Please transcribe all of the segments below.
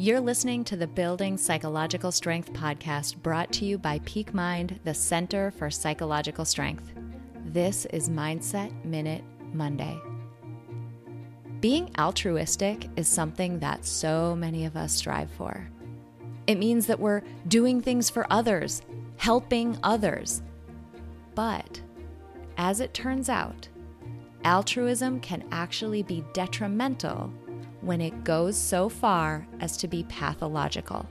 You're listening to the Building Psychological Strength podcast brought to you by Peak Mind, the Center for Psychological Strength. This is Mindset Minute Monday. Being altruistic is something that so many of us strive for. It means that we're doing things for others, helping others. But as it turns out, altruism can actually be detrimental when it goes so far as to be pathological.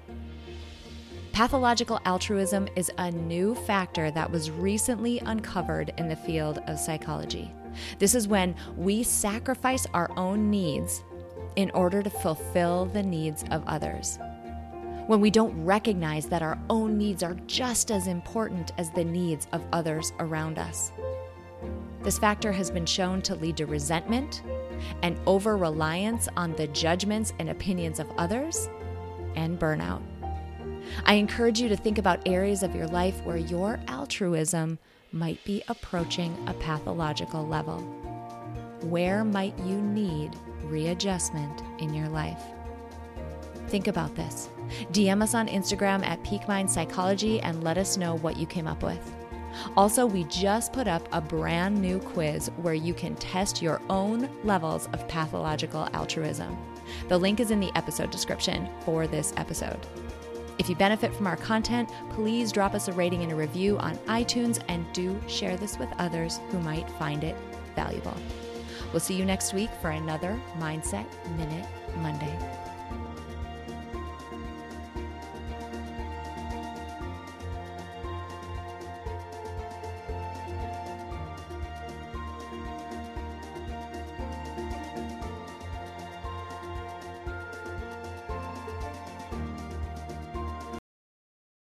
Pathological altruism is a new factor that was recently uncovered in the field of psychology. This is when we sacrifice our own needs in order to fulfill the needs of others. When we don't recognize that our own needs are just as important as the needs of others around us. This factor has been shown to lead to resentment and over reliance on the judgments and opinions of others and burnout. I encourage you to think about areas of your life where your altruism might be approaching a pathological level. Where might you need readjustment in your life? Think about this. DM us on Instagram at Peak Mind Psychology and let us know what you came up with. Also, we just put up a brand new quiz where you can test your own levels of pathological altruism. The link is in the episode description for this episode. If you benefit from our content, please drop us a rating and a review on iTunes and do share this with others who might find it valuable. We'll see you next week for another Mindset Minute Monday.